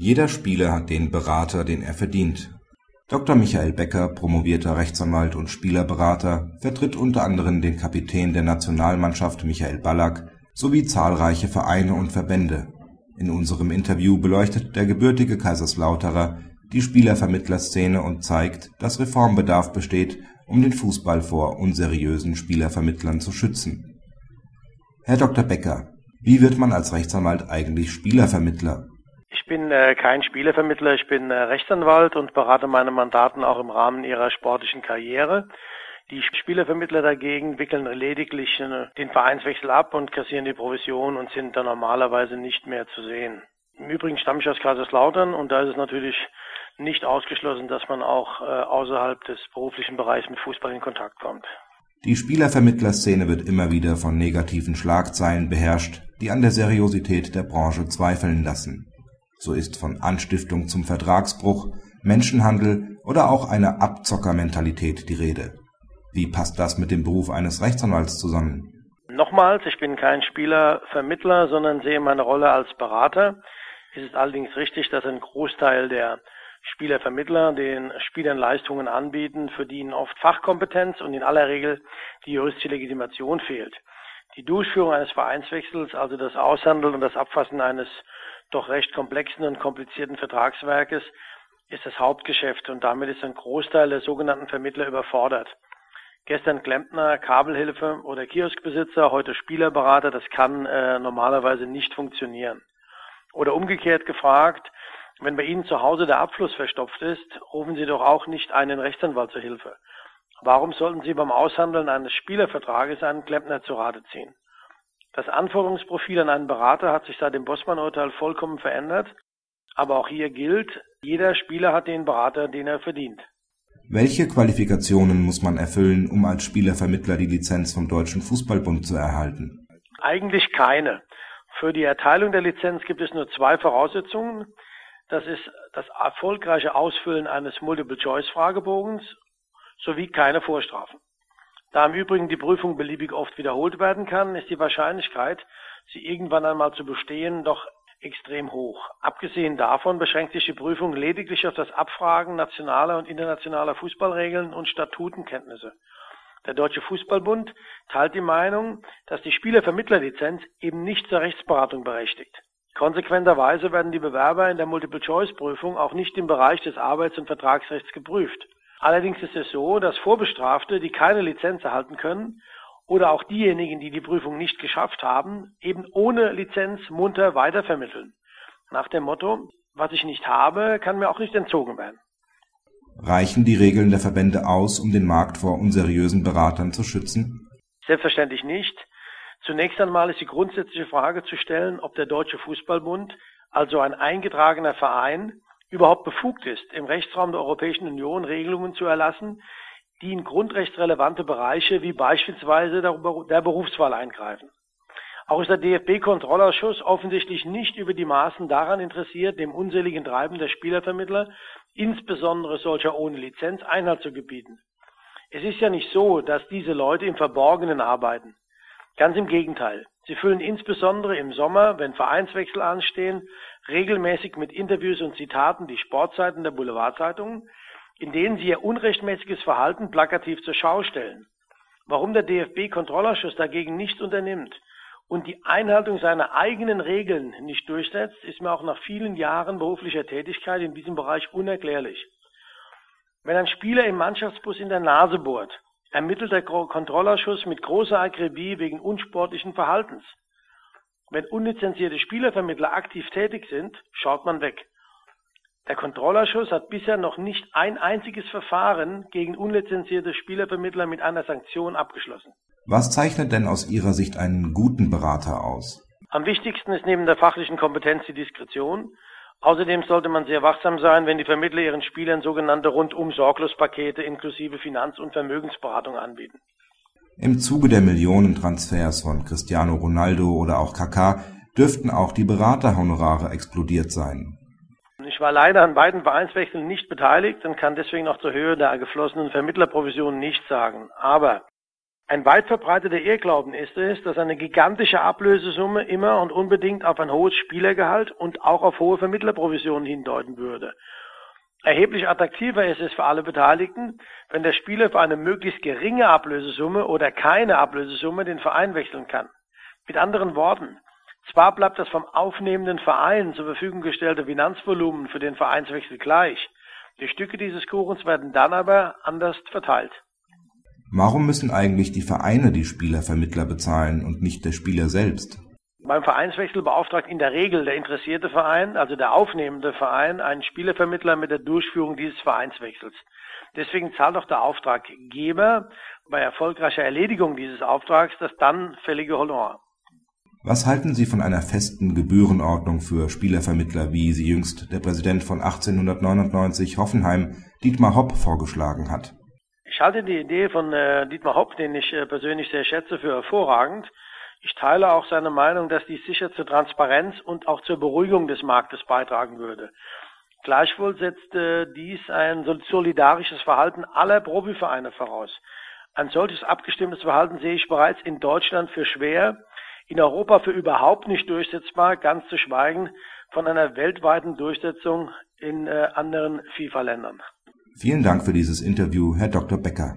Jeder Spieler hat den Berater, den er verdient. Dr. Michael Becker, promovierter Rechtsanwalt und Spielerberater, vertritt unter anderem den Kapitän der Nationalmannschaft Michael Ballack sowie zahlreiche Vereine und Verbände. In unserem Interview beleuchtet der gebürtige Kaiserslauterer die Spielervermittlerszene und zeigt, dass Reformbedarf besteht, um den Fußball vor unseriösen Spielervermittlern zu schützen. Herr Dr. Becker, wie wird man als Rechtsanwalt eigentlich Spielervermittler bin äh, kein Spielevermittler, ich bin äh, Rechtsanwalt und berate meine Mandaten auch im Rahmen ihrer sportlichen Karriere. Die Spielervermittler dagegen wickeln lediglich äh, den Vereinswechsel ab und kassieren die Provision und sind dann normalerweise nicht mehr zu sehen. Im Übrigen stamme ich aus Kaiserslautern und da ist es natürlich nicht ausgeschlossen, dass man auch äh, außerhalb des beruflichen Bereichs mit Fußball in Kontakt kommt. Die Spielervermittlerszene wird immer wieder von negativen Schlagzeilen beherrscht, die an der Seriosität der Branche zweifeln lassen. So ist von Anstiftung zum Vertragsbruch, Menschenhandel oder auch einer Abzockermentalität die Rede. Wie passt das mit dem Beruf eines Rechtsanwalts zusammen? Nochmals, ich bin kein Spielervermittler, sondern sehe meine Rolle als Berater. Es ist allerdings richtig, dass ein Großteil der Spielervermittler den Spielern Leistungen anbieten, für die ihnen oft Fachkompetenz und in aller Regel die juristische Legitimation fehlt. Die Durchführung eines Vereinswechsels, also das Aushandeln und das Abfassen eines doch recht komplexen und komplizierten Vertragswerkes ist das Hauptgeschäft und damit ist ein Großteil der sogenannten Vermittler überfordert. Gestern Klempner, Kabelhilfe oder Kioskbesitzer, heute Spielerberater, das kann äh, normalerweise nicht funktionieren. Oder umgekehrt gefragt, wenn bei Ihnen zu Hause der Abfluss verstopft ist, rufen Sie doch auch nicht einen Rechtsanwalt zur Hilfe. Warum sollten Sie beim Aushandeln eines Spielervertrages einen Klempner zu Rate ziehen? Das Anforderungsprofil an einen Berater hat sich seit dem Bossmann-Urteil vollkommen verändert. Aber auch hier gilt, jeder Spieler hat den Berater, den er verdient. Welche Qualifikationen muss man erfüllen, um als Spielervermittler die Lizenz vom Deutschen Fußballbund zu erhalten? Eigentlich keine. Für die Erteilung der Lizenz gibt es nur zwei Voraussetzungen. Das ist das erfolgreiche Ausfüllen eines Multiple-Choice-Fragebogens sowie keine Vorstrafen. Da im Übrigen die Prüfung beliebig oft wiederholt werden kann, ist die Wahrscheinlichkeit, sie irgendwann einmal zu bestehen, doch extrem hoch. Abgesehen davon beschränkt sich die Prüfung lediglich auf das Abfragen nationaler und internationaler Fußballregeln und Statutenkenntnisse. Der Deutsche Fußballbund teilt die Meinung, dass die Spielervermittlerlizenz eben nicht zur Rechtsberatung berechtigt. Konsequenterweise werden die Bewerber in der Multiple-Choice-Prüfung auch nicht im Bereich des Arbeits- und Vertragsrechts geprüft. Allerdings ist es so, dass Vorbestrafte, die keine Lizenz erhalten können, oder auch diejenigen, die die Prüfung nicht geschafft haben, eben ohne Lizenz munter weitervermitteln. Nach dem Motto, was ich nicht habe, kann mir auch nicht entzogen werden. Reichen die Regeln der Verbände aus, um den Markt vor unseriösen Beratern zu schützen? Selbstverständlich nicht. Zunächst einmal ist die grundsätzliche Frage zu stellen, ob der Deutsche Fußballbund, also ein eingetragener Verein, überhaupt befugt ist, im Rechtsraum der Europäischen Union Regelungen zu erlassen, die in grundrechtsrelevante Bereiche wie beispielsweise der Berufswahl eingreifen. Auch ist der DFB-Kontrollausschuss offensichtlich nicht über die Maßen daran interessiert, dem unseligen Treiben der Spielervermittler, insbesondere solcher ohne Lizenz, Einhalt zu gebieten. Es ist ja nicht so, dass diese Leute im Verborgenen arbeiten. Ganz im Gegenteil. Sie füllen insbesondere im Sommer, wenn Vereinswechsel anstehen, regelmäßig mit Interviews und Zitaten die Sportseiten der Boulevardzeitungen, in denen sie ihr unrechtmäßiges Verhalten plakativ zur Schau stellen. Warum der DFB-Kontrollausschuss dagegen nichts unternimmt und die Einhaltung seiner eigenen Regeln nicht durchsetzt, ist mir auch nach vielen Jahren beruflicher Tätigkeit in diesem Bereich unerklärlich. Wenn ein Spieler im Mannschaftsbus in der Nase bohrt, ermittelt der Kontrollausschuss mit großer Akribie wegen unsportlichen Verhaltens. Wenn unlizenzierte Spielervermittler aktiv tätig sind, schaut man weg. Der Kontrollausschuss hat bisher noch nicht ein einziges Verfahren gegen unlizenzierte Spielervermittler mit einer Sanktion abgeschlossen. Was zeichnet denn aus Ihrer Sicht einen guten Berater aus? Am wichtigsten ist neben der fachlichen Kompetenz die Diskretion. Außerdem sollte man sehr wachsam sein, wenn die Vermittler ihren Spielern sogenannte Rundum-Sorglos-Pakete inklusive Finanz- und Vermögensberatung anbieten. Im Zuge der Millionentransfers von Cristiano Ronaldo oder auch Kaká dürften auch die Beraterhonorare explodiert sein. Ich war leider an beiden Vereinswechseln nicht beteiligt und kann deswegen auch zur Höhe der geflossenen Vermittlerprovision nichts sagen. Aber Ein weit verbreiteter Irrglauben ist es, dass eine gigantische Ablösesumme immer und unbedingt auf ein hohes Spielergehalt und auch auf hohe Vermittlerprovisionen hindeuten würde. Erheblich attraktiver ist es für alle Beteiligten, wenn der Spieler für eine möglichst geringe Ablösesumme oder keine Ablösesumme den Verein wechseln kann. Mit anderen Worten, zwar bleibt das vom aufnehmenden Verein zur Verfügung gestellte Finanzvolumen für den Vereinswechsel gleich, die Stücke dieses Kuchens werden dann aber anders verteilt. Warum müssen eigentlich die Vereine die Spielervermittler bezahlen und nicht der Spieler selbst? Beim Vereinswechsel beauftragt in der Regel der interessierte Verein, also der aufnehmende Verein, einen Spielervermittler mit der Durchführung dieses Vereinswechsels. Deswegen zahlt auch der Auftraggeber bei erfolgreicher Erledigung dieses Auftrags das dann fällige Honorar. Was halten Sie von einer festen Gebührenordnung für Spielervermittler, wie sie jüngst der Präsident von 1899 Hoffenheim, Dietmar Hopp, vorgeschlagen hat? Ich halte die Idee von äh, Dietmar Hopp, den ich äh, persönlich sehr schätze, für hervorragend. Ich teile auch seine Meinung, dass dies sicher zur Transparenz und auch zur Beruhigung des Marktes beitragen würde. Gleichwohl setzt äh, dies ein solidarisches Verhalten aller Profivereine voraus. Ein solches abgestimmtes Verhalten sehe ich bereits in Deutschland für schwer, in Europa für überhaupt nicht durchsetzbar, ganz zu schweigen von einer weltweiten Durchsetzung in äh, anderen FIFA-Ländern. Vielen Dank für dieses Interview, Herr Dr. Becker.